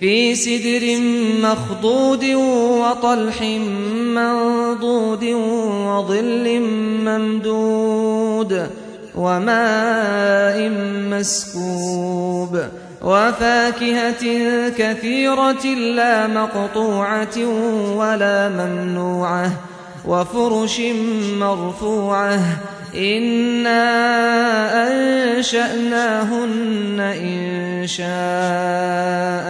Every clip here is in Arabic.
في سدر مخضود وطلح منضود وظل ممدود وماء مسكوب وفاكهة كثيرة لا مقطوعة ولا ممنوعة وفرش مرفوعة إنا أنشأناهن إن شاء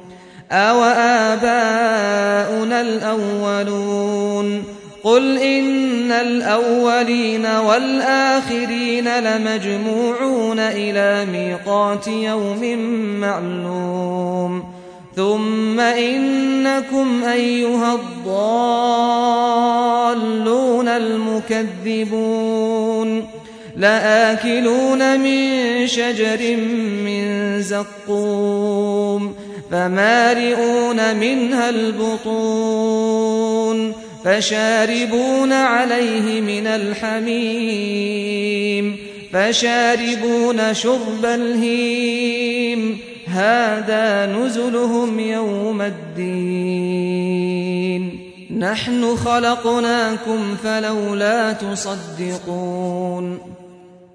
أو آباؤنا الأولون قل إن الأولين والآخرين لمجموعون إلى ميقات يوم معلوم ثم إنكم أيها الضالون المكذبون لآكلون من شجر من زقوم فمارئون منها البطون فشاربون عليه من الحميم فشاربون شرب الهيم هذا نزلهم يوم الدين نحن خلقناكم فلولا تصدقون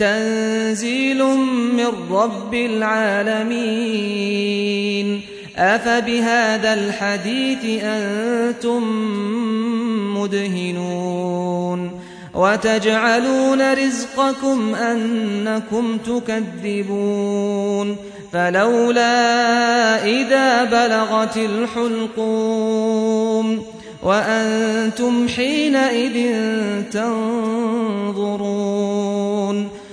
تنزيل من رب العالمين. أفبهذا الحديث أنتم مدهنون. وتجعلون رزقكم أنكم تكذبون. فلولا إذا بلغت الحلقوم. وأنتم حينئذ تنظرون.